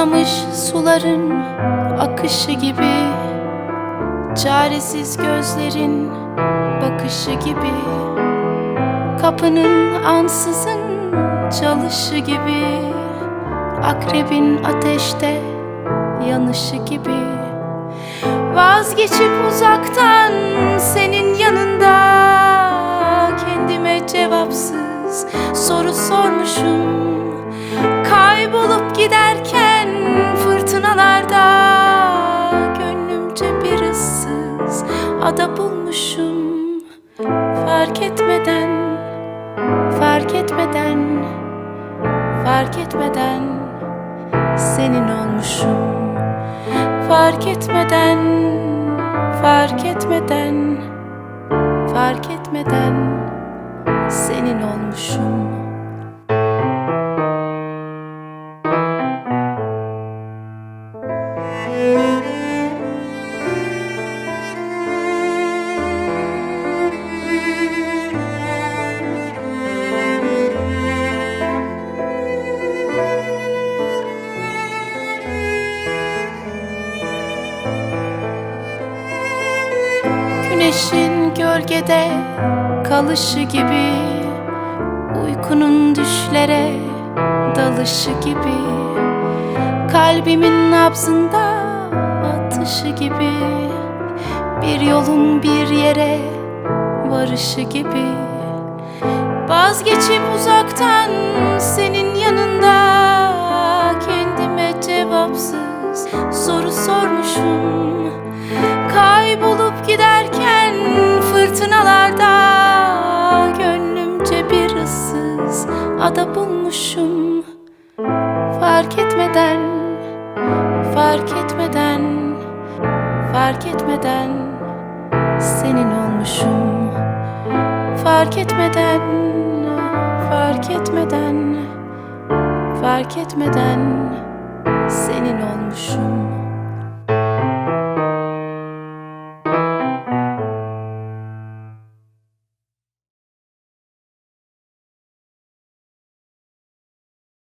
Susamış suların akışı gibi Çaresiz gözlerin bakışı gibi Kapının ansızın çalışı gibi Akrebin ateşte yanışı gibi. Vazgeçip uzaktan senin yanında ıssız ada bulmuşum. Fark etmeden, fark etmeden, fark etmeden Senin olmuşum. Fark etmeden, fark etmeden, fark etmeden Senin olmuşum Güneşin gölgede kalışı gibi Uykunun düşlere dalışı gibi Kalbimin nabzında atışı gibi Bir yolun bir yere varışı gibi. Vazgeçip uzaktan senin ada bulmuşum. Fark etmeden, fark etmeden, fark etmeden Senin olmuşum. Fark etmeden, fark etmeden, fark etmeden Senin olmuşum